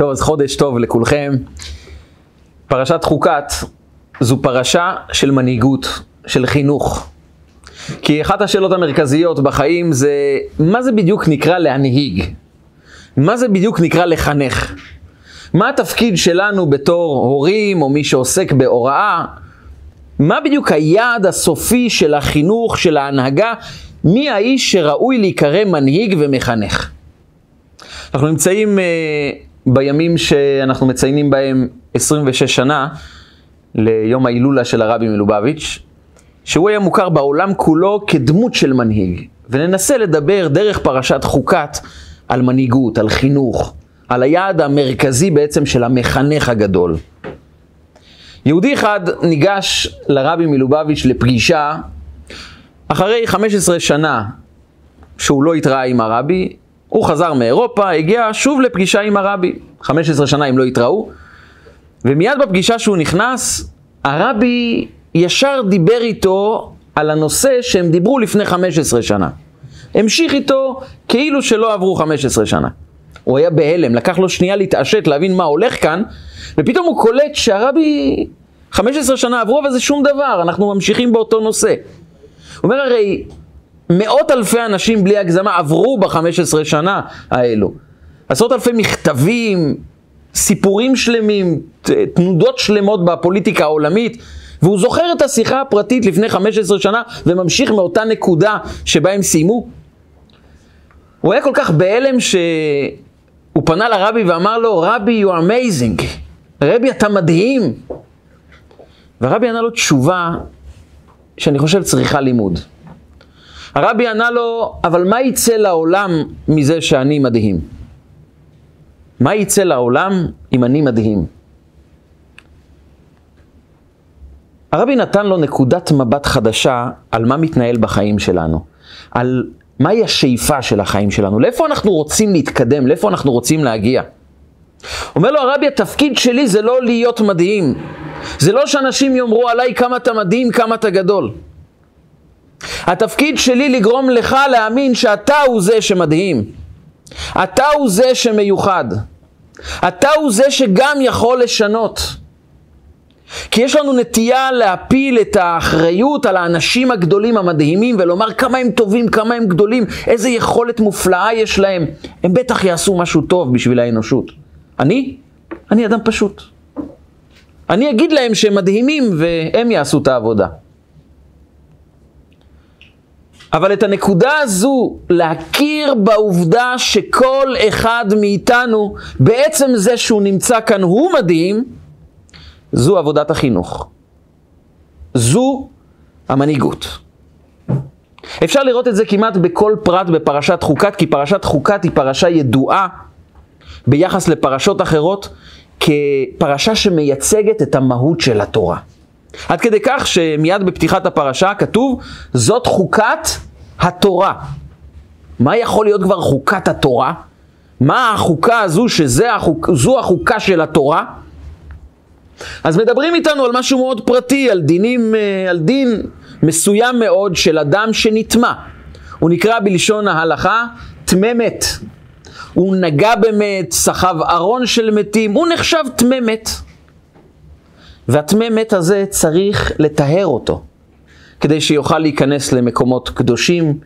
טוב, אז חודש טוב לכולכם. פרשת חוקת זו פרשה של מנהיגות, של חינוך. כי אחת השאלות המרכזיות בחיים זה, מה זה בדיוק נקרא להנהיג? מה זה בדיוק נקרא לחנך? מה התפקיד שלנו בתור הורים או מי שעוסק בהוראה? מה בדיוק היעד הסופי של החינוך, של ההנהגה? מי האיש שראוי להיקרא מנהיג ומחנך? אנחנו נמצאים uh, בימים שאנחנו מציינים בהם 26 שנה ליום ההילולה של הרבי מלובביץ', שהוא היה מוכר בעולם כולו כדמות של מנהיג. וננסה לדבר דרך פרשת חוקת על מנהיגות, על חינוך, על היעד המרכזי בעצם של המחנך הגדול. יהודי אחד ניגש לרבי מלובביץ' לפגישה אחרי 15 שנה שהוא לא התראה עם הרבי, הוא חזר מאירופה, הגיע שוב לפגישה עם הרבי. 15 שנה הם לא התראו, ומיד בפגישה שהוא נכנס, הרבי ישר דיבר איתו על הנושא שהם דיברו לפני 15 שנה. המשיך איתו כאילו שלא עברו 15 שנה. הוא היה בהלם, לקח לו שנייה להתעשת, להבין מה הולך כאן, ופתאום הוא קולט שהרבי 15 שנה עברו, אבל זה שום דבר, אנחנו ממשיכים באותו נושא. הוא אומר הרי, מאות אלפי אנשים בלי הגזמה עברו ב-15 שנה האלו. עשרות אלפי מכתבים, סיפורים שלמים, תנודות שלמות בפוליטיקה העולמית, והוא זוכר את השיחה הפרטית לפני 15 שנה וממשיך מאותה נקודה שבה הם סיימו. הוא היה כל כך בהלם שהוא פנה לרבי ואמר לו, רבי, you are amazing. רבי, אתה מדהים. והרבי ענה לו תשובה שאני חושב צריכה לימוד. הרבי ענה לו, אבל מה יצא לעולם מזה שאני מדהים? מה יצא לעולם אם אני מדהים? הרבי נתן לו נקודת מבט חדשה על מה מתנהל בחיים שלנו, על מהי השאיפה של החיים שלנו, לאיפה אנחנו רוצים להתקדם, לאיפה אנחנו רוצים להגיע. אומר לו הרבי, התפקיד שלי זה לא להיות מדהים. זה לא שאנשים יאמרו עליי כמה אתה מדהים, כמה אתה גדול. התפקיד שלי לגרום לך להאמין שאתה הוא זה שמדהים. אתה הוא זה שמיוחד. אתה הוא זה שגם יכול לשנות. כי יש לנו נטייה להפיל את האחריות על האנשים הגדולים המדהימים ולומר כמה הם טובים, כמה הם גדולים, איזה יכולת מופלאה יש להם. הם בטח יעשו משהו טוב בשביל האנושות. אני? אני אדם פשוט. אני אגיד להם שהם מדהימים והם יעשו את העבודה. אבל את הנקודה הזו, להכיר בעובדה שכל אחד מאיתנו, בעצם זה שהוא נמצא כאן הוא מדהים, זו עבודת החינוך. זו המנהיגות. אפשר לראות את זה כמעט בכל פרט בפרשת חוקת, כי פרשת חוקת היא פרשה ידועה ביחס לפרשות אחרות כפרשה שמייצגת את המהות של התורה. עד כדי כך שמיד בפתיחת הפרשה כתוב, זאת חוקת התורה. מה יכול להיות כבר חוקת התורה? מה החוקה הזו שזו החוקה של התורה? אז מדברים איתנו על משהו מאוד פרטי, על דינים, אה, על דין מסוים מאוד של אדם שנטמע. הוא נקרא בלשון ההלכה טמא מת. הוא נגע במת, סחב ארון של מתים, הוא נחשב טמא מת. והטמא מת הזה צריך לטהר אותו, כדי שיוכל להיכנס למקומות קדושים,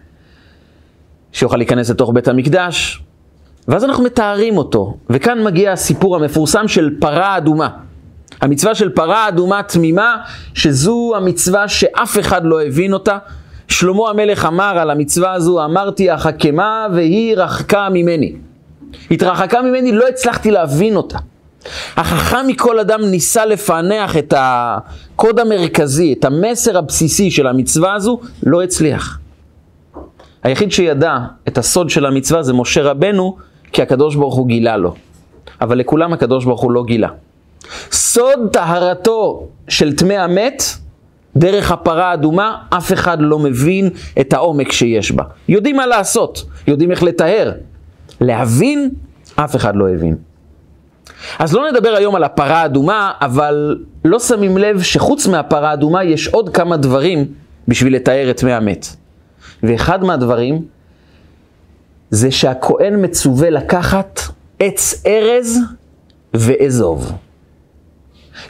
שיוכל להיכנס לתוך בית המקדש, ואז אנחנו מתארים אותו. וכאן מגיע הסיפור המפורסם של פרה אדומה. המצווה של פרה אדומה תמימה, שזו המצווה שאף אחד לא הבין אותה. שלמה המלך אמר על המצווה הזו, אמרתי החכמה והיא רחקה ממני. התרחקה ממני, לא הצלחתי להבין אותה. החכם מכל אדם ניסה לפענח את הקוד המרכזי, את המסר הבסיסי של המצווה הזו, לא הצליח. היחיד שידע את הסוד של המצווה זה משה רבנו, כי הקדוש ברוך הוא גילה לו. אבל לכולם הקדוש ברוך הוא לא גילה. סוד טהרתו של טמא המת, דרך הפרה האדומה, אף אחד לא מבין את העומק שיש בה. יודעים מה לעשות, יודעים איך לטהר. להבין, אף אחד לא הבין. אז לא נדבר היום על הפרה האדומה, אבל לא שמים לב שחוץ מהפרה האדומה יש עוד כמה דברים בשביל לתאר את טמא המת. ואחד מהדברים זה שהכהן מצווה לקחת עץ ארז ואזוב.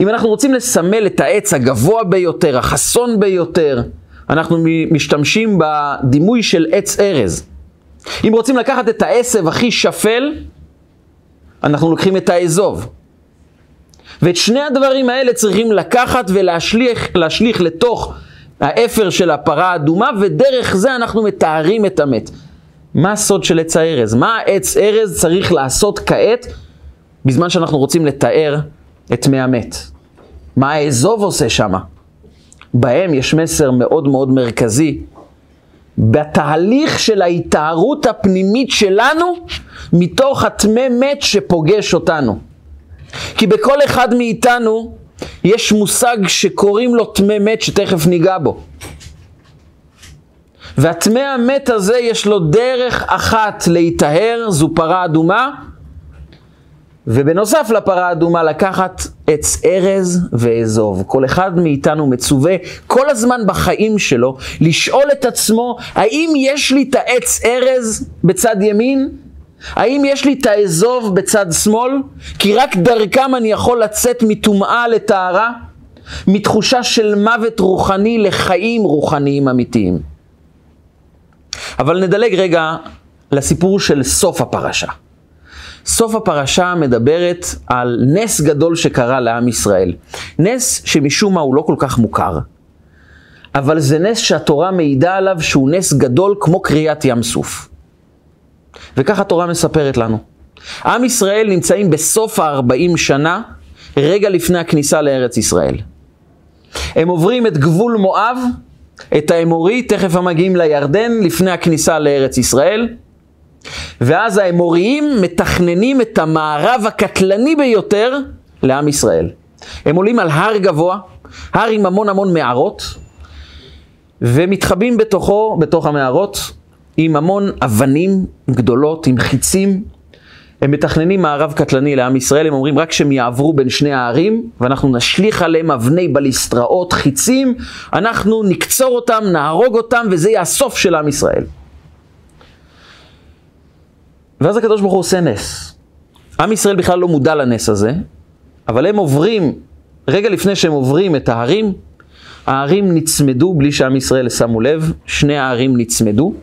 אם אנחנו רוצים לסמל את העץ הגבוה ביותר, החסון ביותר, אנחנו משתמשים בדימוי של עץ ארז. אם רוצים לקחת את העשב הכי שפל, אנחנו לוקחים את האזוב. ואת שני הדברים האלה צריכים לקחת ולהשליך להשליך לתוך האפר של הפרה האדומה, ודרך זה אנחנו מתארים את המת. מה הסוד של עץ הארז? מה העץ ארז צריך לעשות כעת, בזמן שאנחנו רוצים לתאר את מי המת? מה האזוב עושה שמה? בהם יש מסר מאוד מאוד מרכזי. בתהליך של ההתארות הפנימית שלנו, מתוך הטמא מת שפוגש אותנו. כי בכל אחד מאיתנו יש מושג שקוראים לו טמא מת, שתכף ניגע בו. והטמא המת הזה יש לו דרך אחת להיטהר, זו פרה אדומה, ובנוסף לפרה האדומה לקחת עץ ארז ואזוב. כל אחד מאיתנו מצווה כל הזמן בחיים שלו לשאול את עצמו, האם יש לי את העץ ארז בצד ימין? האם יש לי את האזוב בצד שמאל? כי רק דרכם אני יכול לצאת מטומאה לטהרה, מתחושה של מוות רוחני לחיים רוחניים אמיתיים. אבל נדלג רגע לסיפור של סוף הפרשה. סוף הפרשה מדברת על נס גדול שקרה לעם ישראל. נס שמשום מה הוא לא כל כך מוכר, אבל זה נס שהתורה מעידה עליו שהוא נס גדול כמו קריאת ים סוף. וכך התורה מספרת לנו. עם ישראל נמצאים בסוף ה-40 שנה, רגע לפני הכניסה לארץ ישראל. הם עוברים את גבול מואב, את האמורי, תכף הם מגיעים לירדן, לפני הכניסה לארץ ישראל. ואז האמוריים מתכננים את המערב הקטלני ביותר לעם ישראל. הם עולים על הר גבוה, הר עם המון המון מערות, ומתחבאים בתוכו, בתוך המערות, עם המון אבנים גדולות, עם חיצים. הם מתכננים מערב קטלני לעם ישראל, הם אומרים רק שהם יעברו בין שני הערים, ואנחנו נשליך עליהם אבני בליסטראות, חיצים, אנחנו נקצור אותם, נהרוג אותם, וזה יהיה הסוף של עם ישראל. ואז הקדוש ברוך הוא עושה נס. עם ישראל בכלל לא מודע לנס הזה, אבל הם עוברים, רגע לפני שהם עוברים את ההרים, ההרים נצמדו בלי שעם ישראל שמו לב, שני ההרים נצמדו,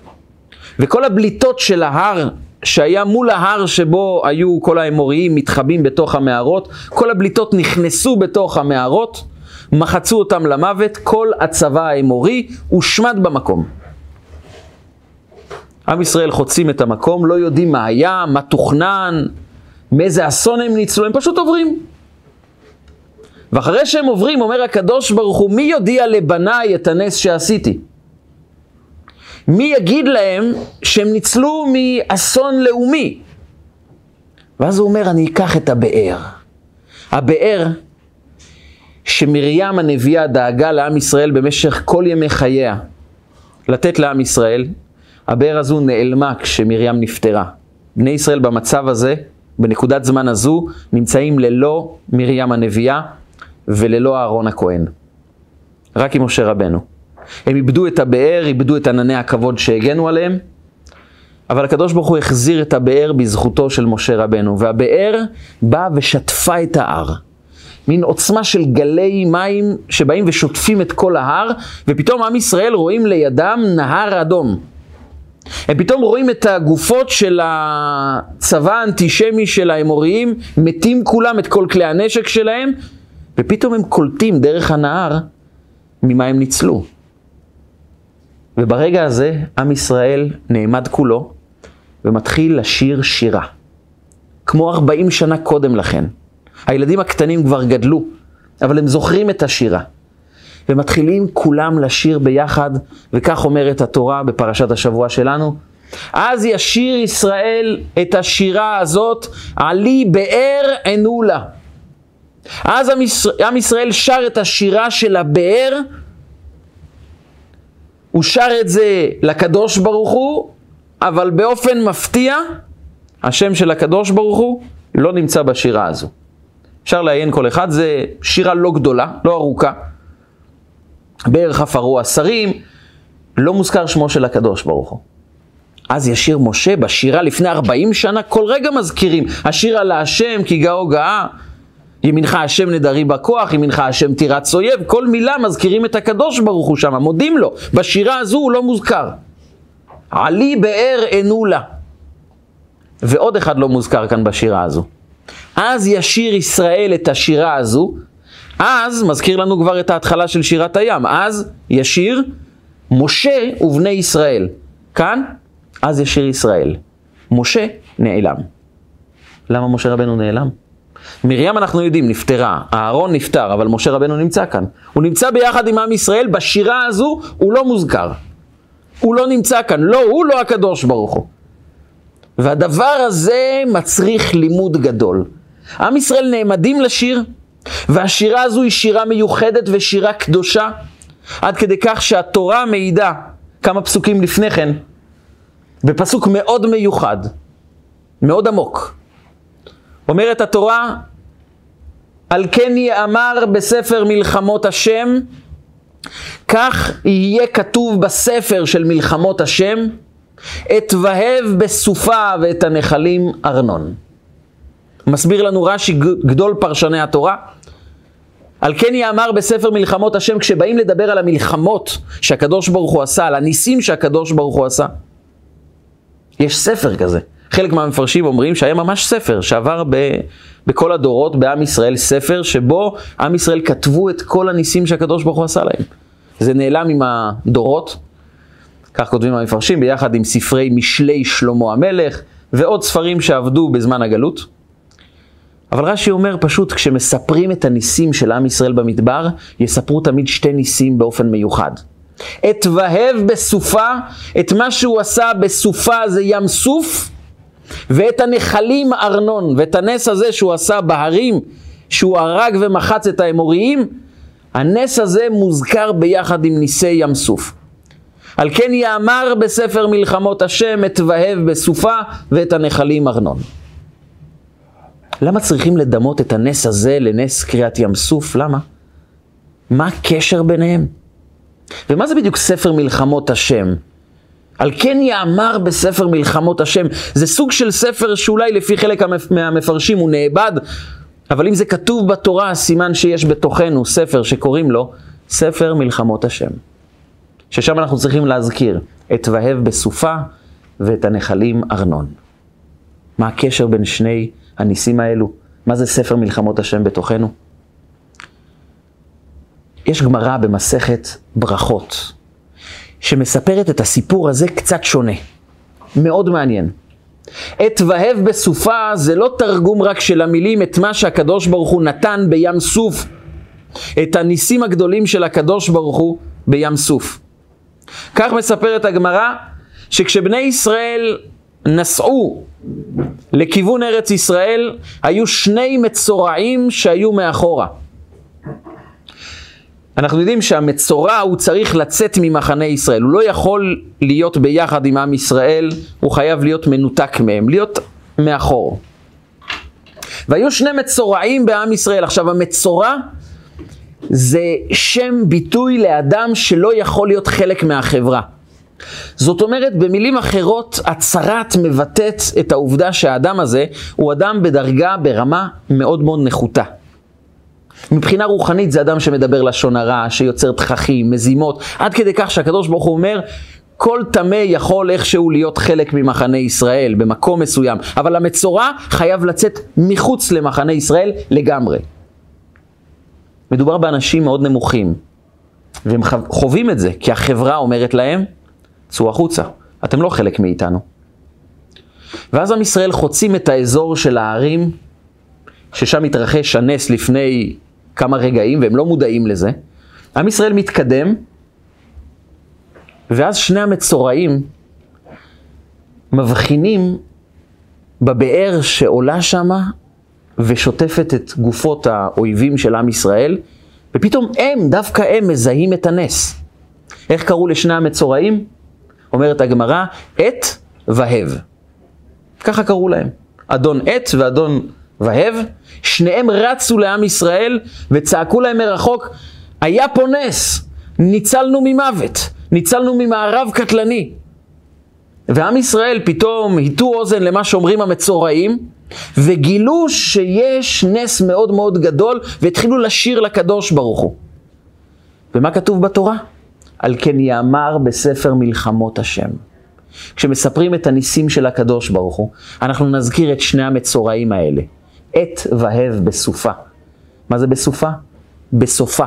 וכל הבליטות של ההר שהיה מול ההר שבו היו כל האמוריים מתחבאים בתוך המערות, כל הבליטות נכנסו בתוך המערות, מחצו אותם למוות, כל הצבא האמורי הושמד במקום. עם ישראל חוצים את המקום, לא יודעים מה היה, מה תוכנן, מאיזה אסון הם ניצלו, הם פשוט עוברים. ואחרי שהם עוברים, אומר הקדוש ברוך הוא, מי יודיע לבניי את הנס שעשיתי? מי יגיד להם שהם ניצלו מאסון לאומי? ואז הוא אומר, אני אקח את הבאר. הבאר שמרים הנביאה דאגה לעם ישראל במשך כל ימי חייה לתת לעם ישראל, הבאר הזו נעלמה כשמרים נפטרה. בני ישראל במצב הזה, בנקודת זמן הזו, נמצאים ללא מרים הנביאה וללא אהרון הכהן. רק עם משה רבנו. הם איבדו את הבאר, איבדו את ענני הכבוד שהגנו עליהם, אבל הקדוש ברוך הוא החזיר את הבאר בזכותו של משה רבנו, והבאר באה ושטפה את ההר. מין עוצמה של גלי מים שבאים ושוטפים את כל ההר, ופתאום עם ישראל רואים לידם נהר אדום. הם פתאום רואים את הגופות של הצבא האנטישמי של האמוריים, מתים כולם את כל כלי הנשק שלהם, ופתאום הם קולטים דרך הנהר ממה הם ניצלו. וברגע הזה עם ישראל נעמד כולו ומתחיל לשיר שירה. כמו 40 שנה קודם לכן. הילדים הקטנים כבר גדלו, אבל הם זוכרים את השירה. ומתחילים כולם לשיר ביחד, וכך אומרת התורה בפרשת השבוע שלנו. אז ישיר ישראל את השירה הזאת, עלי באר ענו לה. אז עם ישראל שר את השירה של הבאר, הוא שר את זה לקדוש ברוך הוא, אבל באופן מפתיע, השם של הקדוש ברוך הוא לא נמצא בשירה הזו. אפשר לעיין כל אחד, זה שירה לא גדולה, לא ארוכה. בערך עפרו השרים, לא מוזכר שמו של הקדוש ברוך הוא. אז ישיר משה בשירה לפני 40 שנה, כל רגע מזכירים, השיר על השם כי גאו גאה, ימינך השם נדרי בכוח, ימינך השם תירץ אויב, כל מילה מזכירים את הקדוש ברוך הוא שם, מודים לו, בשירה הזו הוא לא מוזכר. עלי באר ענו לה. ועוד אחד לא מוזכר כאן בשירה הזו. אז ישיר ישראל את השירה הזו, אז מזכיר לנו כבר את ההתחלה של שירת הים, אז ישיר משה ובני ישראל. כאן, אז ישיר ישראל. משה נעלם. למה משה רבנו נעלם? מרים אנחנו יודעים, נפטרה, אהרון נפטר, אבל משה רבנו נמצא כאן. הוא נמצא ביחד עם עם ישראל, בשירה הזו הוא לא מוזכר. הוא לא נמצא כאן, לא הוא, לא הקדוש ברוך הוא. והדבר הזה מצריך לימוד גדול. עם ישראל נעמדים לשיר, והשירה הזו היא שירה מיוחדת ושירה קדושה, עד כדי כך שהתורה מעידה כמה פסוקים לפני כן, בפסוק מאוד מיוחד, מאוד עמוק. אומרת התורה, על כן יאמר בספר מלחמות השם, כך יהיה כתוב בספר של מלחמות השם, אתבהב בסופה ואת הנחלים ארנון. מסביר לנו רש"י גדול פרשני התורה. על כן יאמר בספר מלחמות השם, כשבאים לדבר על המלחמות שהקדוש ברוך הוא עשה, על הניסים שהקדוש ברוך הוא עשה. יש ספר כזה. חלק מהמפרשים אומרים שהיה ממש ספר שעבר ב, בכל הדורות בעם ישראל, ספר שבו עם ישראל כתבו את כל הניסים שהקדוש ברוך הוא עשה להם. זה נעלם עם הדורות, כך כותבים המפרשים, ביחד עם ספרי משלי שלמה המלך ועוד ספרים שעבדו בזמן הגלות. אבל רש"י אומר פשוט, כשמספרים את הניסים של עם ישראל במדבר, יספרו תמיד שתי ניסים באופן מיוחד. אתבהב בסופה, את מה שהוא עשה בסופה זה ים סוף, ואת הנחלים ארנון, ואת הנס הזה שהוא עשה בהרים, שהוא הרג ומחץ את האמוריים, הנס הזה מוזכר ביחד עם ניסי ים סוף. על כן יאמר בספר מלחמות השם, אתבהב בסופה ואת הנחלים ארנון. למה צריכים לדמות את הנס הזה לנס קריאת ים סוף? למה? מה הקשר ביניהם? ומה זה בדיוק ספר מלחמות השם? על כן יאמר בספר מלחמות השם. זה סוג של ספר שאולי לפי חלק מהמפרשים הוא נאבד, אבל אם זה כתוב בתורה, סימן שיש בתוכנו ספר שקוראים לו ספר מלחמות השם. ששם אנחנו צריכים להזכיר את והב בסופה ואת הנחלים ארנון. מה הקשר בין שני הניסים האלו? מה זה ספר מלחמות השם בתוכנו? יש גמרא במסכת ברכות, שמספרת את הסיפור הזה קצת שונה. מאוד מעניין. את והב בסופה זה לא תרגום רק של המילים, את מה שהקדוש ברוך הוא נתן בים סוף, את הניסים הגדולים של הקדוש ברוך הוא בים סוף. כך מספרת הגמרא, שכשבני ישראל נסעו לכיוון ארץ ישראל, היו שני מצורעים שהיו מאחורה. אנחנו יודעים שהמצורע הוא צריך לצאת ממחנה ישראל, הוא לא יכול להיות ביחד עם עם ישראל, הוא חייב להיות מנותק מהם, להיות מאחור. והיו שני מצורעים בעם ישראל. עכשיו המצורע זה שם ביטוי לאדם שלא יכול להיות חלק מהחברה. זאת אומרת, במילים אחרות, הצהרת מבטאת את העובדה שהאדם הזה הוא אדם בדרגה, ברמה מאוד מאוד נחותה. מבחינה רוחנית זה אדם שמדבר לשון הרע, שיוצר תככים, מזימות, עד כדי כך שהקדוש ברוך הוא אומר, כל טמא יכול איכשהו להיות חלק ממחנה ישראל, במקום מסוים, אבל המצורע חייב לצאת מחוץ למחנה ישראל לגמרי. מדובר באנשים מאוד נמוכים, והם חווים את זה, כי החברה אומרת להם, צאו החוצה, אתם לא חלק מאיתנו. ואז עם ישראל חוצים את האזור של ההרים, ששם התרחש הנס לפני כמה רגעים, והם לא מודעים לזה. עם ישראל מתקדם, ואז שני המצורעים מבחינים בבאר שעולה שמה ושוטפת את גופות האויבים של עם ישראל, ופתאום הם, דווקא הם, מזהים את הנס. איך קראו לשני המצורעים? אומרת הגמרא, עת והב. ככה קראו להם. אדון עת ואדון והב, שניהם רצו לעם ישראל וצעקו להם מרחוק, היה פה נס, ניצלנו ממוות, ניצלנו ממערב קטלני. ועם ישראל פתאום הטו אוזן למה שאומרים המצורעים, וגילו שיש נס מאוד מאוד גדול, והתחילו לשיר לקדוש ברוך הוא. ומה כתוב בתורה? על כן יאמר בספר מלחמות השם. כשמספרים את הניסים של הקדוש ברוך הוא, אנחנו נזכיר את שני המצורעים האלה, עת והב בסופה. מה זה בסופה? בסופה.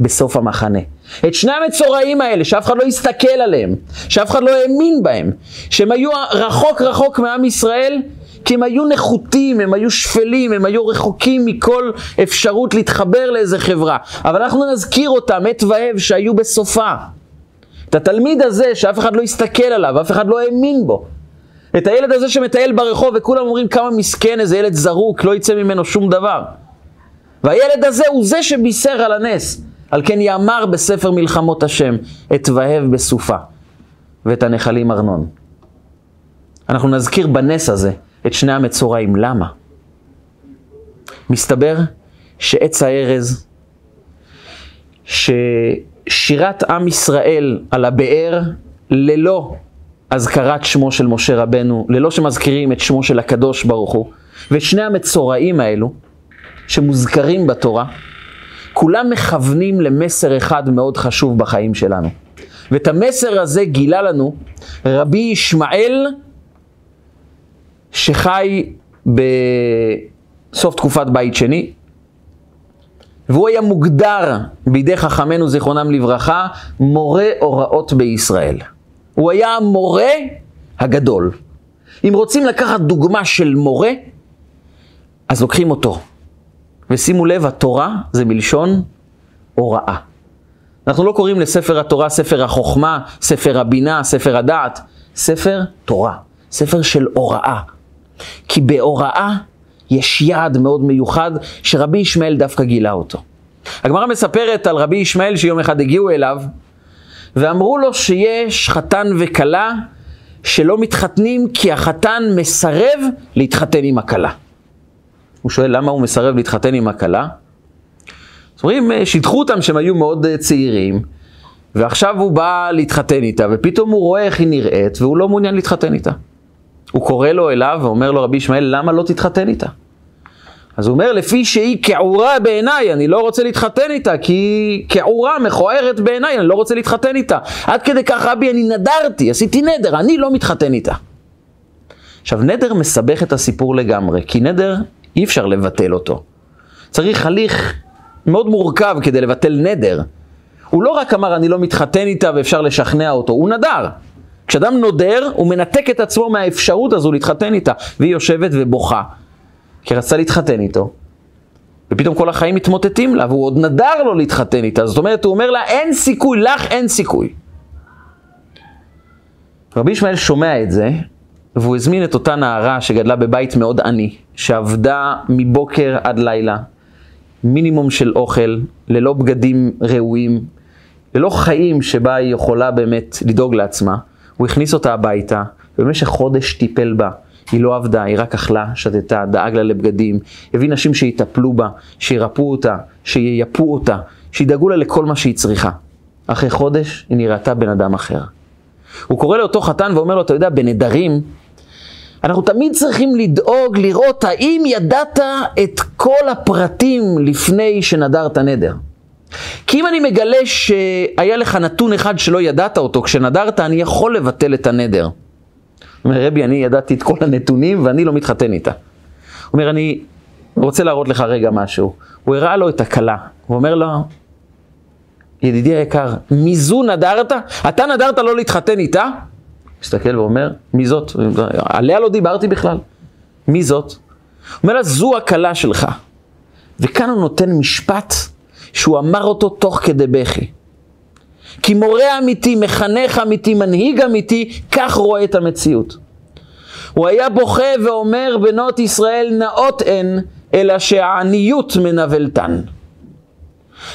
בסוף המחנה. את שני המצורעים האלה, שאף אחד לא הסתכל עליהם, שאף אחד לא האמין בהם, שהם היו רחוק רחוק מעם ישראל, כי הם היו נחותים, הם היו שפלים, הם היו רחוקים מכל אפשרות להתחבר לאיזה חברה. אבל אנחנו נזכיר אותם, עת והב, שהיו בסופה. את התלמיד הזה, שאף אחד לא הסתכל עליו, אף אחד לא האמין בו. את הילד הזה שמטייל ברחוב וכולם אומרים כמה מסכן, איזה ילד זרוק, לא יצא ממנו שום דבר. והילד הזה הוא זה שבישר על הנס. על כן יאמר בספר מלחמות השם, את והב בסופה, ואת הנחלים ארנון. אנחנו נזכיר בנס הזה את שני המצורעים. למה? מסתבר שעץ הארז, ששירת עם ישראל על הבאר ללא אזכרת שמו של משה רבנו, ללא שמזכירים את שמו של הקדוש ברוך הוא, ושני המצורעים האלו, שמוזכרים בתורה, כולם מכוונים למסר אחד מאוד חשוב בחיים שלנו. ואת המסר הזה גילה לנו רבי ישמעאל, שחי בסוף תקופת בית שני, והוא היה מוגדר בידי חכמינו זיכרונם לברכה, מורה הוראות בישראל. הוא היה המורה הגדול. אם רוצים לקחת דוגמה של מורה, אז לוקחים אותו. ושימו לב, התורה זה מלשון הוראה. אנחנו לא קוראים לספר התורה ספר החוכמה, ספר הבינה, ספר הדעת, ספר תורה, ספר של הוראה. כי בהוראה יש יעד מאוד מיוחד שרבי ישמעאל דווקא גילה אותו. הגמרא מספרת על רבי ישמעאל שיום אחד הגיעו אליו ואמרו לו שיש חתן וכלה שלא מתחתנים כי החתן מסרב להתחתן עם הכלה. הוא שואל למה הוא מסרב להתחתן עם הכלה? אז אומרים, אה, שידחו אותם שהם היו מאוד אה, צעירים, ועכשיו הוא בא להתחתן איתה, ופתאום הוא רואה איך היא נראית, והוא לא מעוניין להתחתן איתה. הוא קורא לו אליו ואומר לו, רבי ישמעאל, למה לא תתחתן איתה? אז הוא אומר, לפי שהיא כעורה בעיניי, אני לא רוצה להתחתן איתה, כי היא כעורה מכוערת בעיניי, אני לא רוצה להתחתן איתה. עד כדי כך, רבי, אני נדרתי, עשיתי נדר, אני לא מתחתן איתה. עכשיו, נדר מסבך את הסיפור לגמרי, כי נדר אי אפשר לבטל אותו. צריך הליך מאוד מורכב כדי לבטל נדר. הוא לא רק אמר אני לא מתחתן איתה ואפשר לשכנע אותו, הוא נדר. כשאדם נודר, הוא מנתק את עצמו מהאפשרות הזו להתחתן איתה. והיא יושבת ובוכה, כי רצתה להתחתן איתו. ופתאום כל החיים מתמוטטים לה, והוא עוד נדר לו להתחתן איתה. זאת אומרת, הוא אומר לה, אין סיכוי, לך אין סיכוי. רבי ישמעאל שומע את זה, והוא הזמין את אותה נערה שגדלה בבית מאוד עני, שעבדה מבוקר עד לילה, מינימום של אוכל, ללא בגדים ראויים, ללא חיים שבה היא יכולה באמת לדאוג לעצמה. הוא הכניס אותה הביתה, ובמשך חודש טיפל בה. היא לא עבדה, היא רק אכלה, שתתה, דאג לה לבגדים, הביא נשים שיטפלו בה, שירפאו אותה, שייפו אותה, שידאגו לה לכל מה שהיא צריכה. אחרי חודש היא נראתה בן אדם אחר. הוא קורא לאותו חתן ואומר לו, אתה יודע, בנדרים אנחנו תמיד צריכים לדאוג, לראות האם ידעת את כל הפרטים לפני שנדרת נדר. כי אם אני מגלה שהיה לך נתון אחד שלא ידעת אותו כשנדרת, אני יכול לבטל את הנדר. אומר, רבי, אני ידעתי את כל הנתונים ואני לא מתחתן איתה. הוא אומר, אני רוצה להראות לך רגע משהו. הוא הראה לו את הכלה. הוא אומר לו, ידידי היקר, מזו נדרת? אתה נדרת לא להתחתן איתה? מסתכל ואומר, מי זאת? עליה לא דיברתי בכלל. מי זאת? אומר לה, זו הכלה שלך. וכאן הוא נותן משפט שהוא אמר אותו תוך כדי בכי. כי מורה אמיתי, מחנך אמיתי, מנהיג אמיתי, כך רואה את המציאות. הוא היה בוכה ואומר, בנות ישראל נאות הן, אלא שהעניות מנוולתן.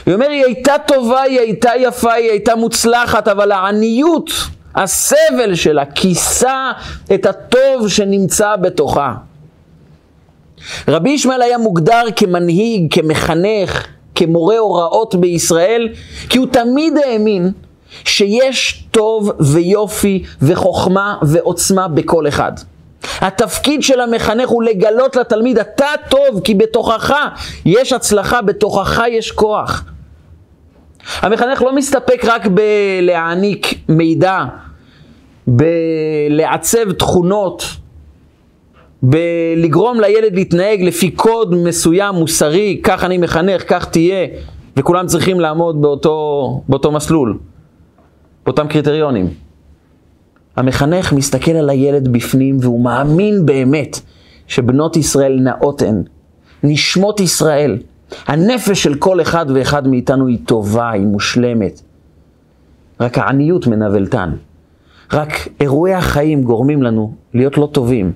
הוא אומר, היא הייתה טובה, היא הייתה יפה, היא הייתה מוצלחת, אבל העניות הסבל שלה כיסה את הטוב שנמצא בתוכה. רבי ישמעאל היה מוגדר כמנהיג, כמחנך, כמורה הוראות בישראל, כי הוא תמיד האמין שיש טוב ויופי וחוכמה ועוצמה בכל אחד. התפקיד של המחנך הוא לגלות לתלמיד, אתה טוב, כי בתוכך יש הצלחה, בתוכך יש כוח. המחנך לא מסתפק רק בלהעניק מידע, בלעצב תכונות, בלגרום לילד להתנהג לפי קוד מסוים, מוסרי, כך אני מחנך, כך תהיה, וכולם צריכים לעמוד באותו, באותו מסלול, באותם קריטריונים. המחנך מסתכל על הילד בפנים והוא מאמין באמת שבנות ישראל נאות הן, נשמות ישראל. הנפש של כל אחד ואחד מאיתנו היא טובה, היא מושלמת. רק העניות מנוולתן. רק אירועי החיים גורמים לנו להיות לא טובים.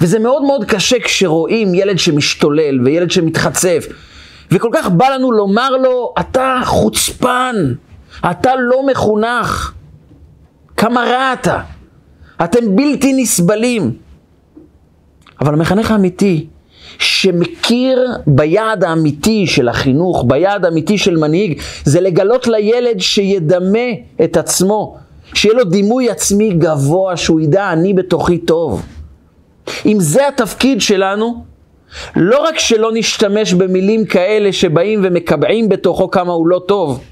וזה מאוד מאוד קשה כשרואים ילד שמשתולל וילד שמתחצף, וכל כך בא לנו לומר לו, אתה חוצפן, אתה לא מחונך, כמה רע אתה, אתם בלתי נסבלים. אבל המחנך האמיתי, שמכיר ביעד האמיתי של החינוך, ביעד האמיתי של מנהיג, זה לגלות לילד שידמה את עצמו, שיהיה לו דימוי עצמי גבוה, שהוא ידע, אני בתוכי טוב. אם זה התפקיד שלנו, לא רק שלא נשתמש במילים כאלה שבאים ומקבעים בתוכו כמה הוא לא טוב,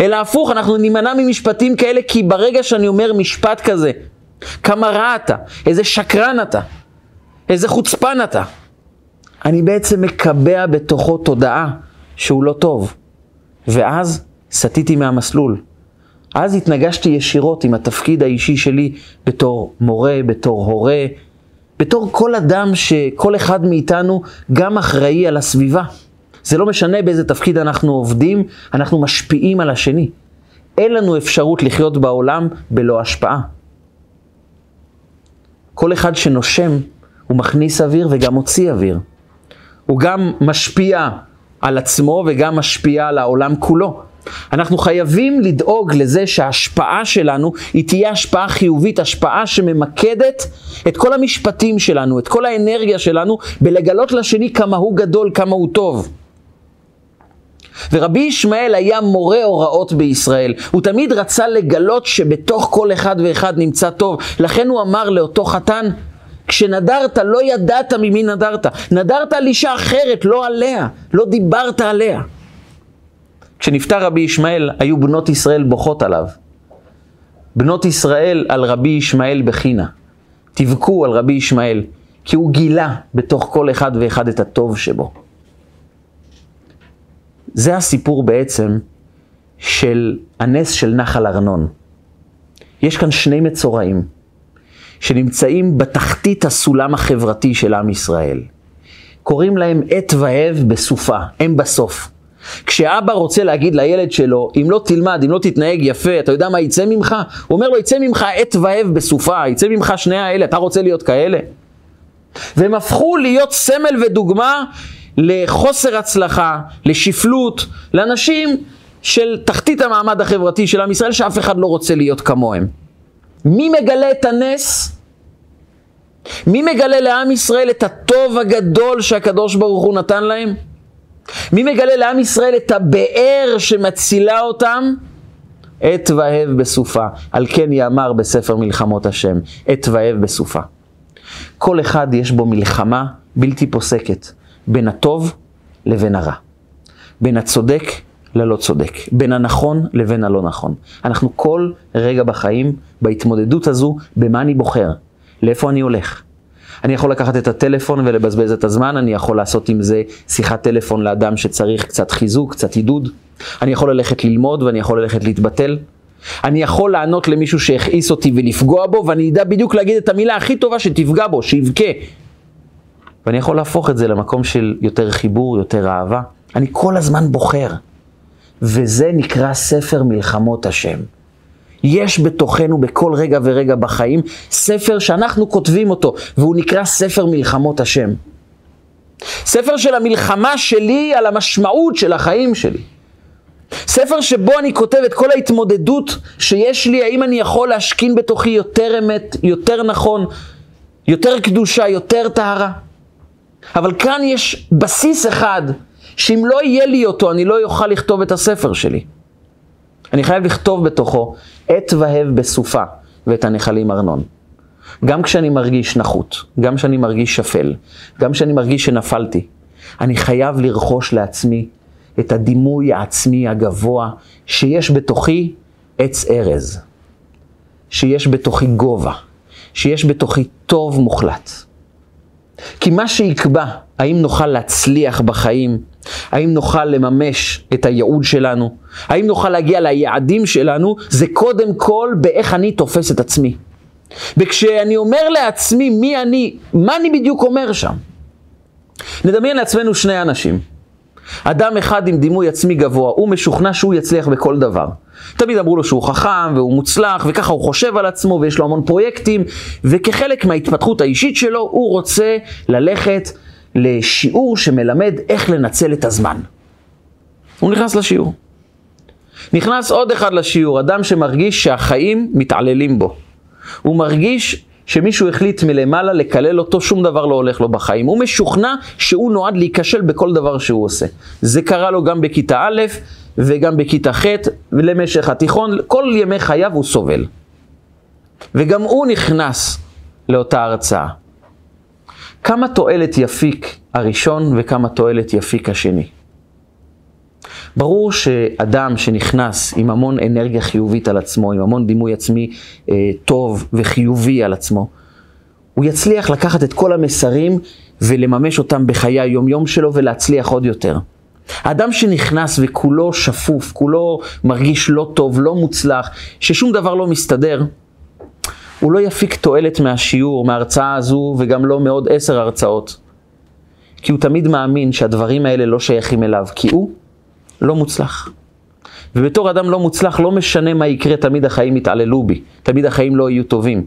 אלא הפוך, אנחנו נימנע ממשפטים כאלה, כי ברגע שאני אומר משפט כזה, כמה רע אתה, איזה שקרן אתה, איזה חוצפן אתה, אני בעצם מקבע בתוכו תודעה שהוא לא טוב. ואז סטיתי מהמסלול. אז התנגשתי ישירות עם התפקיד האישי שלי בתור מורה, בתור הורה, בתור כל אדם שכל אחד מאיתנו גם אחראי על הסביבה. זה לא משנה באיזה תפקיד אנחנו עובדים, אנחנו משפיעים על השני. אין לנו אפשרות לחיות בעולם בלא השפעה. כל אחד שנושם, הוא מכניס אוויר וגם מוציא אוויר. הוא גם משפיע על עצמו וגם משפיע על העולם כולו. אנחנו חייבים לדאוג לזה שההשפעה שלנו היא תהיה השפעה חיובית, השפעה שממקדת את כל המשפטים שלנו, את כל האנרגיה שלנו, בלגלות לשני כמה הוא גדול, כמה הוא טוב. ורבי ישמעאל היה מורה הוראות בישראל. הוא תמיד רצה לגלות שבתוך כל אחד ואחד נמצא טוב. לכן הוא אמר לאותו חתן, כשנדרת לא ידעת ממי נדרת. נדרת על אישה אחרת, לא עליה. לא דיברת עליה. כשנפטר רבי ישמעאל, היו בנות ישראל בוכות עליו. בנות ישראל על רבי ישמעאל בחינה. תבכו על רבי ישמעאל, כי הוא גילה בתוך כל אחד ואחד את הטוב שבו. זה הסיפור בעצם של הנס של נחל ארנון. יש כאן שני מצורעים שנמצאים בתחתית הסולם החברתי של עם ישראל. קוראים להם עת והב בסופה, הם בסוף. כשאבא רוצה להגיד לילד שלו, אם לא תלמד, אם לא תתנהג יפה, אתה יודע מה יצא ממך? הוא אומר לו, יצא ממך עת והב בסופה, יצא ממך שני האלה, אתה רוצה להיות כאלה? והם הפכו להיות סמל ודוגמה לחוסר הצלחה, לשפלות, לאנשים של תחתית המעמד החברתי של עם ישראל, שאף אחד לא רוצה להיות כמוהם. מי מגלה את הנס? מי מגלה לעם ישראל את הטוב הגדול שהקדוש ברוך הוא נתן להם? מי מגלה לעם ישראל את הבאר שמצילה אותם? עת והב בסופה. על כן יאמר בספר מלחמות השם, עת והב בסופה. כל אחד יש בו מלחמה בלתי פוסקת. בין הטוב לבין הרע. בין הצודק ללא צודק. בין הנכון לבין הלא נכון. אנחנו כל רגע בחיים, בהתמודדות הזו, במה אני בוחר, לאיפה אני הולך. אני יכול לקחת את הטלפון ולבזבז את הזמן, אני יכול לעשות עם זה שיחת טלפון לאדם שצריך קצת חיזוק, קצת עידוד. אני יכול ללכת ללמוד ואני יכול ללכת להתבטל. אני יכול לענות למישהו שהכעיס אותי ולפגוע בו, ואני אדע בדיוק להגיד את המילה הכי טובה שתפגע בו, שיבכה, ואני יכול להפוך את זה למקום של יותר חיבור, יותר אהבה. אני כל הזמן בוחר. וזה נקרא ספר מלחמות השם. יש בתוכנו בכל רגע ורגע בחיים ספר שאנחנו כותבים אותו, והוא נקרא ספר מלחמות השם. ספר של המלחמה שלי על המשמעות של החיים שלי. ספר שבו אני כותב את כל ההתמודדות שיש לי, האם אני יכול להשכין בתוכי יותר אמת, יותר נכון, יותר קדושה, יותר טהרה. אבל כאן יש בסיס אחד, שאם לא יהיה לי אותו, אני לא אוכל לכתוב את הספר שלי. אני חייב לכתוב בתוכו עת והב בסופה ואת הנחלים ארנון. גם כשאני מרגיש נחות, גם כשאני מרגיש שפל, גם כשאני מרגיש שנפלתי, אני חייב לרכוש לעצמי את הדימוי העצמי הגבוה שיש בתוכי עץ ארז, שיש בתוכי גובה, שיש בתוכי טוב מוחלט. כי מה שיקבע האם נוכל להצליח בחיים, האם נוכל לממש את הייעוד שלנו, האם נוכל להגיע ליעדים שלנו, זה קודם כל באיך אני תופס את עצמי. וכשאני אומר לעצמי מי אני, מה אני בדיוק אומר שם? נדמיין לעצמנו שני אנשים. אדם אחד עם דימוי עצמי גבוה, הוא משוכנע שהוא יצליח בכל דבר. תמיד אמרו לו שהוא חכם והוא מוצלח, וככה הוא חושב על עצמו ויש לו המון פרויקטים, וכחלק מההתפתחות האישית שלו, הוא רוצה ללכת לשיעור שמלמד איך לנצל את הזמן. הוא נכנס לשיעור. נכנס עוד אחד לשיעור, אדם שמרגיש שהחיים מתעללים בו. הוא מרגיש שמישהו החליט מלמעלה לקלל אותו, שום דבר לא הולך לו בחיים. הוא משוכנע שהוא נועד להיכשל בכל דבר שהוא עושה. זה קרה לו גם בכיתה א' וגם בכיתה ח' ולמשך התיכון, כל ימי חייו הוא סובל. וגם הוא נכנס לאותה הרצאה. כמה תועלת יפיק הראשון וכמה תועלת יפיק השני. ברור שאדם שנכנס עם המון אנרגיה חיובית על עצמו, עם המון דימוי עצמי אה, טוב וחיובי על עצמו, הוא יצליח לקחת את כל המסרים ולממש אותם בחיי היומיום שלו ולהצליח עוד יותר. האדם שנכנס וכולו שפוף, כולו מרגיש לא טוב, לא מוצלח, ששום דבר לא מסתדר, הוא לא יפיק תועלת מהשיעור, מההרצאה הזו, וגם לא מעוד עשר הרצאות. כי הוא תמיד מאמין שהדברים האלה לא שייכים אליו, כי הוא לא מוצלח. ובתור אדם לא מוצלח, לא משנה מה יקרה, תמיד החיים יתעללו בי, תמיד החיים לא יהיו טובים.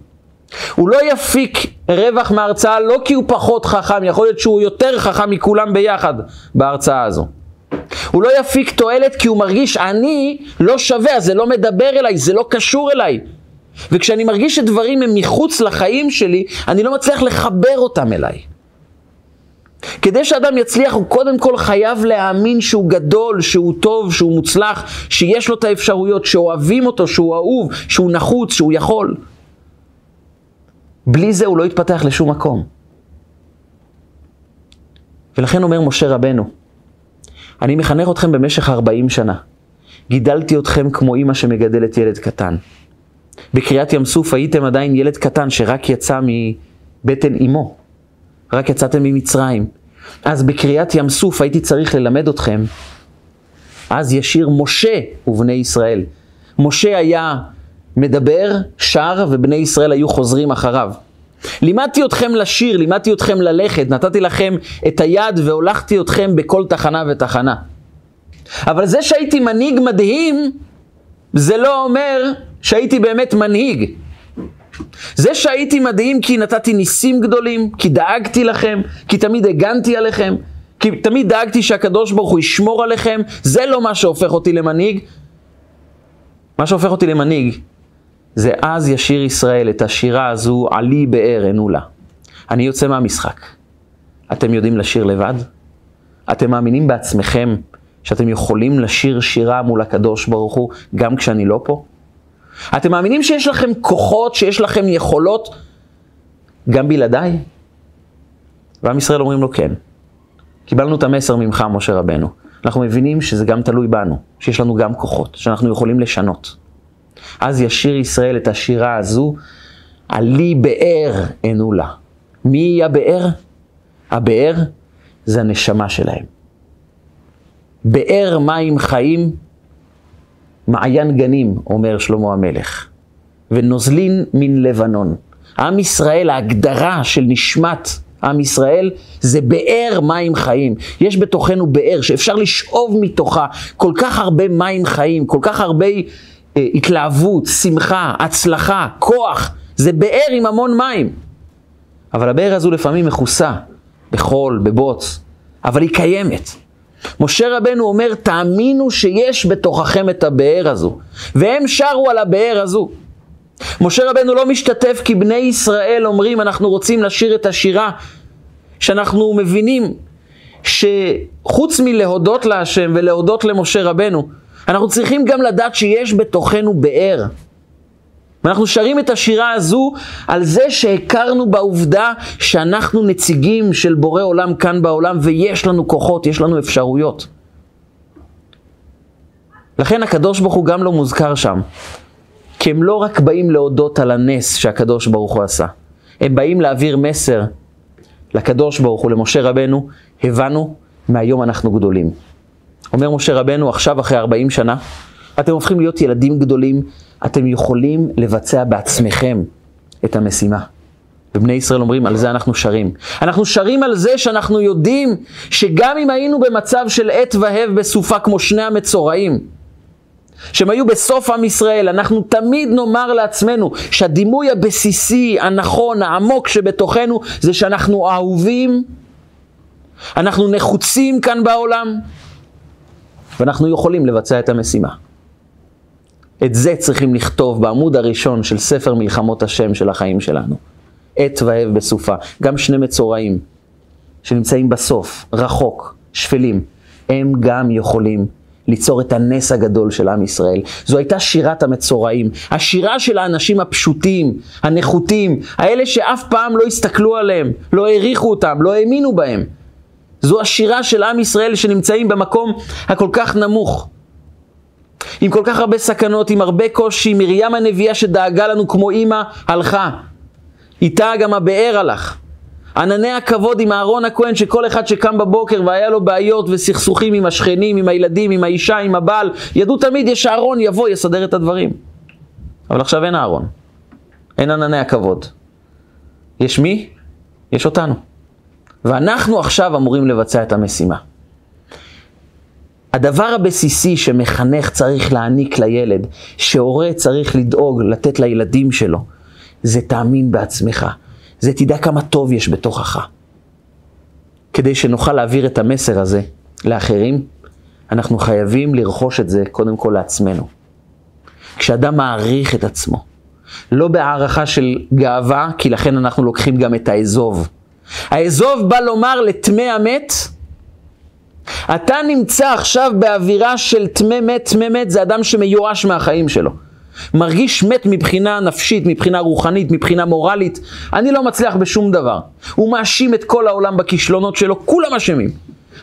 הוא לא יפיק רווח מההרצאה לא כי הוא פחות חכם, יכול להיות שהוא יותר חכם מכולם ביחד בהרצאה הזו. הוא לא יפיק תועלת כי הוא מרגיש אני לא שווה, זה לא מדבר אליי, זה לא קשור אליי. וכשאני מרגיש שדברים הם מחוץ לחיים שלי, אני לא מצליח לחבר אותם אליי. כדי שאדם יצליח, הוא קודם כל חייב להאמין שהוא גדול, שהוא טוב, שהוא מוצלח, שיש לו את האפשרויות, שאוהבים אותו, שהוא אהוב, שהוא נחוץ, שהוא יכול. בלי זה הוא לא יתפתח לשום מקום. ולכן אומר משה רבנו, אני מחנך אתכם במשך 40 שנה. גידלתי אתכם כמו אימא שמגדלת ילד קטן. בקריאת ים סוף הייתם עדיין ילד קטן שרק יצא מבטן אמו. רק יצאתם ממצרים. אז בקריאת ים סוף הייתי צריך ללמד אתכם. אז ישיר משה ובני ישראל. משה היה מדבר, שר, ובני ישראל היו חוזרים אחריו. לימדתי אתכם לשיר, לימדתי אתכם ללכת, נתתי לכם את היד והולכתי אתכם בכל תחנה ותחנה. אבל זה שהייתי מנהיג מדהים, זה לא אומר שהייתי באמת מנהיג. זה שהייתי מדהים כי נתתי ניסים גדולים, כי דאגתי לכם, כי תמיד הגנתי עליכם, כי תמיד דאגתי שהקדוש ברוך הוא ישמור עליכם, זה לא מה שהופך אותי למנהיג. מה שהופך אותי למנהיג זה אז ישיר ישראל את השירה הזו, עלי באר ענו לה. אני יוצא מהמשחק. אתם יודעים לשיר לבד? אתם מאמינים בעצמכם שאתם יכולים לשיר שירה מול הקדוש ברוך הוא גם כשאני לא פה? אתם מאמינים שיש לכם כוחות, שיש לכם יכולות גם בלעדיי? ועם ישראל אומרים לו כן. קיבלנו את המסר ממך, משה רבנו. אנחנו מבינים שזה גם תלוי בנו, שיש לנו גם כוחות, שאנחנו יכולים לשנות. אז ישיר ישראל את השירה הזו, עלי באר ענו לה. מי היא הבאר? הבאר זה הנשמה שלהם. באר מים חיים מעיין גנים, אומר שלמה המלך, ונוזלין מן לבנון. עם ישראל, ההגדרה של נשמת עם ישראל, זה באר מים חיים. יש בתוכנו באר שאפשר לשאוב מתוכה כל כך הרבה מים חיים, כל כך הרבה אה, התלהבות, שמחה, הצלחה, כוח. זה באר עם המון מים. אבל הבאר הזו לפעמים מכוסה בחול, בבוץ, אבל היא קיימת. משה רבנו אומר, תאמינו שיש בתוככם את הבאר הזו. והם שרו על הבאר הזו. משה רבנו לא משתתף כי בני ישראל אומרים, אנחנו רוצים לשיר את השירה, שאנחנו מבינים שחוץ מלהודות להשם ולהודות למשה רבנו, אנחנו צריכים גם לדעת שיש בתוכנו באר. ואנחנו שרים את השירה הזו על זה שהכרנו בעובדה שאנחנו נציגים של בורא עולם כאן בעולם ויש לנו כוחות, יש לנו אפשרויות. לכן הקדוש ברוך הוא גם לא מוזכר שם. כי הם לא רק באים להודות על הנס שהקדוש ברוך הוא עשה, הם באים להעביר מסר לקדוש ברוך הוא, למשה רבנו, הבנו, מהיום אנחנו גדולים. אומר משה רבנו, עכשיו אחרי 40 שנה, אתם הופכים להיות ילדים גדולים, אתם יכולים לבצע בעצמכם את המשימה. ובני ישראל אומרים, על זה אנחנו שרים. אנחנו שרים על זה שאנחנו יודעים שגם אם היינו במצב של עת והב בסופה כמו שני המצורעים, שהם היו בסוף עם ישראל, אנחנו תמיד נאמר לעצמנו שהדימוי הבסיסי, הנכון, העמוק שבתוכנו, זה שאנחנו אהובים, אנחנו נחוצים כאן בעולם, ואנחנו יכולים לבצע את המשימה. את זה צריכים לכתוב בעמוד הראשון של ספר מלחמות השם של החיים שלנו. עת והב בסופה. גם שני מצורעים שנמצאים בסוף, רחוק, שפלים, הם גם יכולים ליצור את הנס הגדול של עם ישראל. זו הייתה שירת המצורעים, השירה של האנשים הפשוטים, הנחותים, האלה שאף פעם לא הסתכלו עליהם, לא העריכו אותם, לא האמינו בהם. זו השירה של עם ישראל שנמצאים במקום הכל כך נמוך. עם כל כך הרבה סכנות, עם הרבה קושי, מרים הנביאה שדאגה לנו כמו אימא, הלכה. איתה גם הבאר הלך. ענני הכבוד עם אהרון הכהן, שכל אחד שקם בבוקר והיה לו בעיות וסכסוכים עם השכנים, עם הילדים, עם האישה, עם הבעל, ידעו תמיד יש אהרון, יבוא, יסדר את הדברים. אבל עכשיו אין אהרון. אין ענני הכבוד. יש מי? יש אותנו. ואנחנו עכשיו אמורים לבצע את המשימה. הדבר הבסיסי שמחנך צריך להעניק לילד, שהורה צריך לדאוג, לתת לילדים שלו, זה תאמין בעצמך. זה תדע כמה טוב יש בתוכך. כדי שנוכל להעביר את המסר הזה לאחרים, אנחנו חייבים לרכוש את זה קודם כל לעצמנו. כשאדם מעריך את עצמו, לא בהערכה של גאווה, כי לכן אנחנו לוקחים גם את האזוב. האזוב בא לומר לטמא המת, אתה נמצא עכשיו באווירה של טמא מת, טמא מת זה אדם שמיואש מהחיים שלו. מרגיש מת מבחינה נפשית, מבחינה רוחנית, מבחינה מורלית. אני לא מצליח בשום דבר. הוא מאשים את כל העולם בכישלונות שלו, כולם אשמים.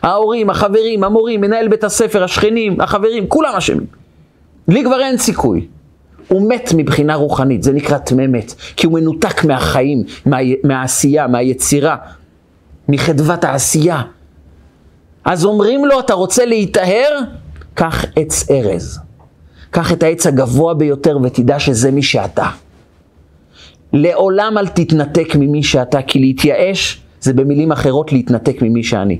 ההורים, החברים, המורים, מנהל בית הספר, השכנים, החברים, כולם אשמים. לי כבר אין סיכוי. הוא מת מבחינה רוחנית, זה נקרא טמא מת, כי הוא מנותק מהחיים, מה, מהעשייה, מהיצירה, מחדוות העשייה. אז אומרים לו, אתה רוצה להיטהר? קח עץ ארז. קח את העץ הגבוה ביותר ותדע שזה מי שאתה. לעולם אל תתנתק ממי שאתה, כי להתייאש זה במילים אחרות להתנתק ממי שאני.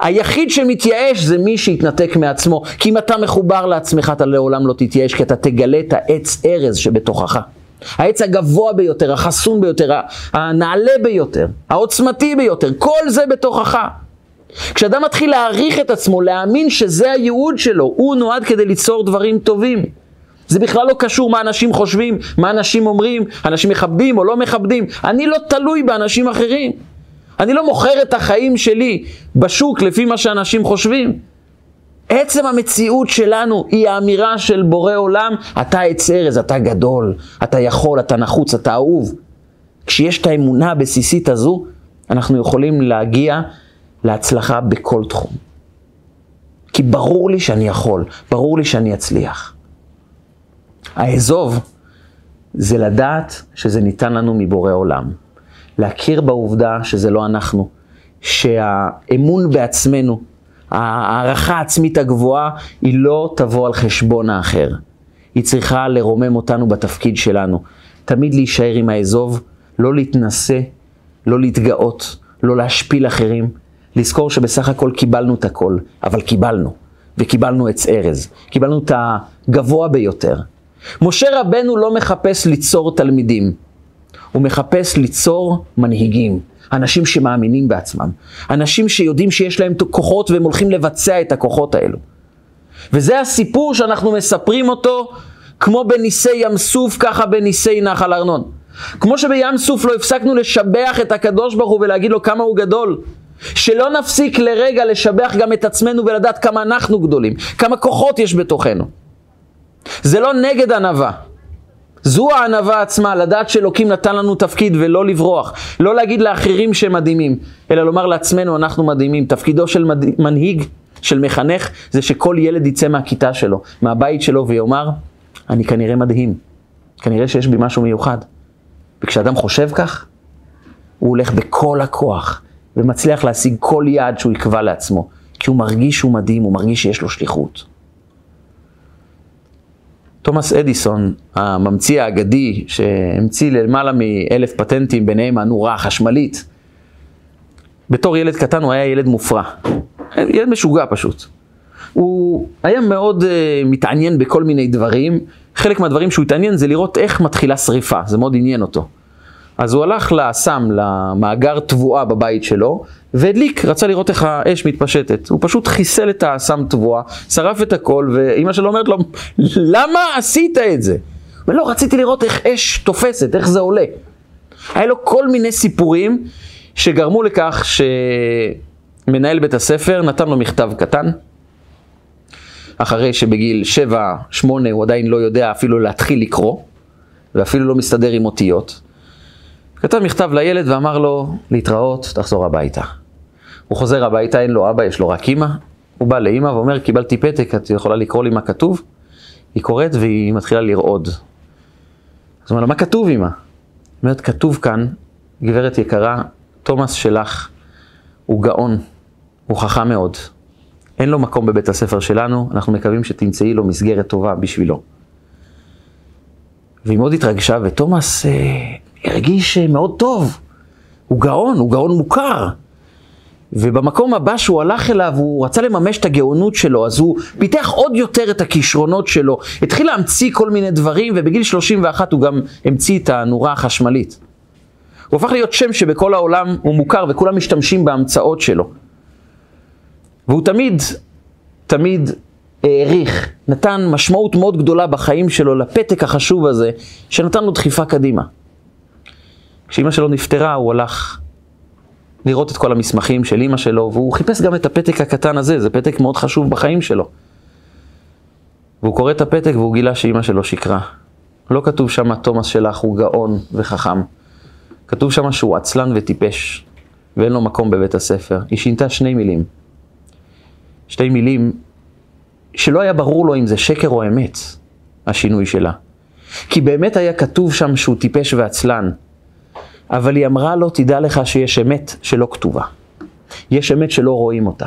היחיד שמתייאש זה מי שהתנתק מעצמו, כי אם אתה מחובר לעצמך אתה לעולם לא תתייאש, כי אתה תגלה את העץ ארז שבתוכך. העץ הגבוה ביותר, החסון ביותר, הנעלה ביותר, העוצמתי ביותר, כל זה בתוכך. כשאדם מתחיל להעריך את עצמו, להאמין שזה הייעוד שלו, הוא נועד כדי ליצור דברים טובים. זה בכלל לא קשור מה אנשים חושבים, מה אנשים אומרים, אנשים מכבדים או לא מכבדים. אני לא תלוי באנשים אחרים. אני לא מוכר את החיים שלי בשוק לפי מה שאנשים חושבים. עצם המציאות שלנו היא האמירה של בורא עולם, אתה עץ ארז, אתה גדול, אתה יכול, אתה נחוץ, אתה אהוב. כשיש את האמונה הבסיסית הזו, אנחנו יכולים להגיע להצלחה בכל תחום. כי ברור לי שאני יכול, ברור לי שאני אצליח. האזוב זה לדעת שזה ניתן לנו מבורא עולם. להכיר בעובדה שזה לא אנחנו, שהאמון בעצמנו, ההערכה העצמית הגבוהה, היא לא תבוא על חשבון האחר. היא צריכה לרומם אותנו בתפקיד שלנו. תמיד להישאר עם האזוב, לא להתנשא, לא להתגאות, לא להשפיל אחרים, לזכור שבסך הכל קיבלנו את הכל, אבל קיבלנו, וקיבלנו עץ ארז, קיבלנו את הגבוה ביותר. משה רבנו לא מחפש ליצור תלמידים, הוא מחפש ליצור מנהיגים, אנשים שמאמינים בעצמם, אנשים שיודעים שיש להם כוחות והם הולכים לבצע את הכוחות האלו. וזה הסיפור שאנחנו מספרים אותו כמו בניסי ים סוף, ככה בניסי נחל ארנון. כמו שבים סוף לא הפסקנו לשבח את הקדוש ברוך הוא ולהגיד לו כמה הוא גדול, שלא נפסיק לרגע לשבח גם את עצמנו ולדעת כמה אנחנו גדולים, כמה כוחות יש בתוכנו. זה לא נגד ענווה. זו הענווה עצמה, לדעת שאלוקים נתן לנו תפקיד ולא לברוח. לא להגיד לאחרים שהם מדהימים, אלא לומר לעצמנו אנחנו מדהימים. תפקידו של מד... מנהיג, של מחנך, זה שכל ילד יצא מהכיתה שלו, מהבית שלו ויאמר, אני כנראה מדהים. כנראה שיש בי משהו מיוחד. וכשאדם חושב כך, הוא הולך בכל הכוח ומצליח להשיג כל יעד שהוא יקבע לעצמו. כי הוא מרגיש שהוא מדהים, הוא מרגיש שיש לו שליחות. תומאס אדיסון, הממציא האגדי, שהמציא למעלה מאלף פטנטים, ביניהם הנורה החשמלית, בתור ילד קטן הוא היה ילד מופרע. ילד משוגע פשוט. הוא היה מאוד uh, מתעניין בכל מיני דברים. חלק מהדברים שהוא התעניין זה לראות איך מתחילה שריפה, זה מאוד עניין אותו. אז הוא הלך לאסם, למאגר תבואה בבית שלו, והדליק, רצה לראות איך האש מתפשטת. הוא פשוט חיסל את האסם תבואה, שרף את הכל, ואימא שלו אומרת לו, למה עשית את זה? הוא אומר, לא, רציתי לראות איך אש תופסת, איך זה עולה. היה לו כל מיני סיפורים שגרמו לכך שמנהל בית הספר נתן לו מכתב קטן, אחרי שבגיל 7-8 הוא עדיין לא יודע אפילו להתחיל לקרוא, ואפילו לא מסתדר עם אותיות. כתב מכתב לילד ואמר לו, להתראות, תחזור הביתה. הוא חוזר הביתה, אין לו אבא, יש לו רק אימא. הוא בא לאימא ואומר, קיבלתי פתק, את יכולה לקרוא לי מה כתוב? היא קוראת והיא מתחילה לרעוד. אז הוא אומר לה, מה כתוב אימא? היא אומרת, כתוב כאן, גברת יקרה, תומאס שלך הוא גאון, הוא חכם מאוד. אין לו מקום בבית הספר שלנו, אנחנו מקווים שתמצאי לו מסגרת טובה בשבילו. והיא מאוד התרגשה, ותומאס אה, הרגיש אה, מאוד טוב. הוא גאון, הוא גאון מוכר. ובמקום הבא שהוא הלך אליו, הוא רצה לממש את הגאונות שלו, אז הוא פיתח עוד יותר את הכישרונות שלו, התחיל להמציא כל מיני דברים, ובגיל 31 הוא גם המציא את הנורה החשמלית. הוא הפך להיות שם שבכל העולם הוא מוכר וכולם משתמשים בהמצאות שלו. והוא תמיד, תמיד העריך, נתן משמעות מאוד גדולה בחיים שלו לפתק החשוב הזה, שנתן לו דחיפה קדימה. כשאימא שלו נפטרה, הוא הלך לראות את כל המסמכים של אימא שלו, והוא חיפש גם את הפתק הקטן הזה, זה פתק מאוד חשוב בחיים שלו. והוא קורא את הפתק והוא גילה שאימא שלו שקרה. לא כתוב שם תומאס שלך הוא גאון וחכם. כתוב שם שהוא עצלן וטיפש, ואין לו מקום בבית הספר. היא שינתה שני מילים. שתי מילים שלא היה ברור לו אם זה שקר או אמת, השינוי שלה. כי באמת היה כתוב שם שהוא טיפש ועצלן, אבל היא אמרה לו, תדע לך שיש אמת שלא כתובה. יש אמת שלא רואים אותה.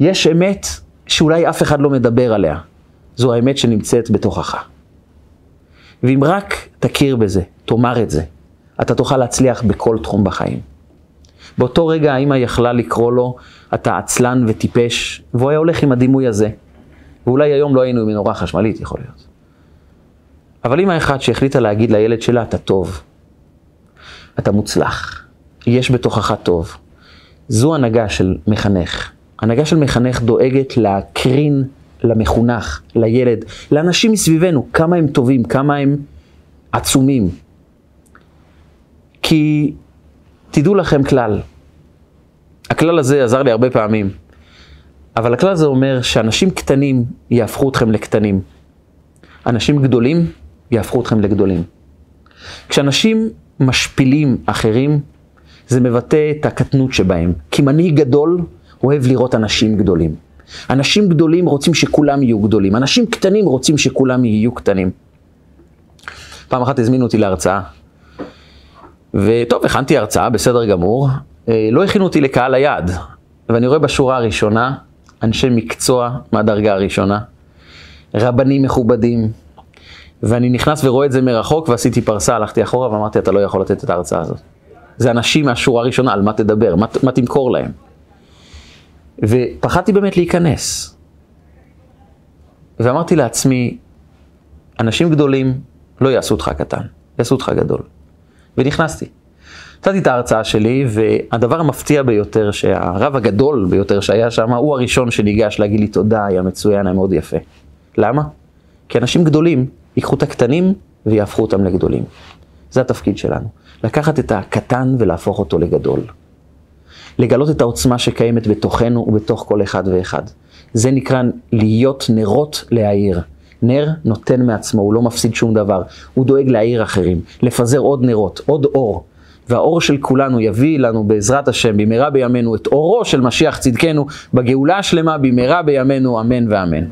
יש אמת שאולי אף אחד לא מדבר עליה. זו האמת שנמצאת בתוכך. ואם רק תכיר בזה, תאמר את זה, אתה תוכל להצליח בכל תחום בחיים. באותו רגע האמא יכלה לקרוא לו, אתה עצלן וטיפש, והוא היה הולך עם הדימוי הזה. ואולי היום לא היינו עם מנורה חשמלית, יכול להיות. אבל אמא אחת שהחליטה להגיד לילד שלה, אתה טוב, אתה מוצלח, יש בתוכך טוב. זו הנהגה של מחנך. הנהגה של מחנך דואגת להקרין למחונך, לילד, לאנשים מסביבנו, כמה הם טובים, כמה הם עצומים. כי תדעו לכם כלל, הכלל הזה עזר לי הרבה פעמים, אבל הכלל הזה אומר שאנשים קטנים יהפכו אתכם לקטנים. אנשים גדולים יהפכו אתכם לגדולים. כשאנשים משפילים אחרים, זה מבטא את הקטנות שבהם. כי מנהיג גדול אוהב לראות אנשים גדולים. אנשים גדולים רוצים שכולם יהיו גדולים. אנשים קטנים רוצים שכולם יהיו קטנים. פעם אחת הזמינו אותי להרצאה. וטוב, הכנתי הרצאה, בסדר גמור. אה, לא הכינו אותי לקהל היעד. ואני רואה בשורה הראשונה אנשי מקצוע מהדרגה הראשונה, רבנים מכובדים, ואני נכנס ורואה את זה מרחוק ועשיתי פרסה, הלכתי אחורה ואמרתי, אתה לא יכול לתת את ההרצאה הזאת. זה אנשים מהשורה הראשונה, על מה תדבר, מה, מה תמכור להם. ופחדתי באמת להיכנס. ואמרתי לעצמי, אנשים גדולים לא יעשו אותך קטן, יעשו אותך גדול. ונכנסתי. נתתי את ההרצאה שלי, והדבר המפתיע ביותר, שהרב הגדול ביותר שהיה שם, הוא הראשון שניגש להגיד לי תודה, היה מצוין, היה מאוד יפה. למה? כי אנשים גדולים ייקחו את הקטנים ויהפכו אותם לגדולים. זה התפקיד שלנו. לקחת את הקטן ולהפוך אותו לגדול. לגלות את העוצמה שקיימת בתוכנו ובתוך כל אחד ואחד. זה נקרא להיות נרות להעיר. נר נותן מעצמו, הוא לא מפסיד שום דבר. הוא דואג להעיר אחרים, לפזר עוד נרות, עוד אור. והאור של כולנו יביא לנו בעזרת השם במהרה בימינו את אורו של משיח צדקנו בגאולה השלמה במהרה בימינו אמן ואמן.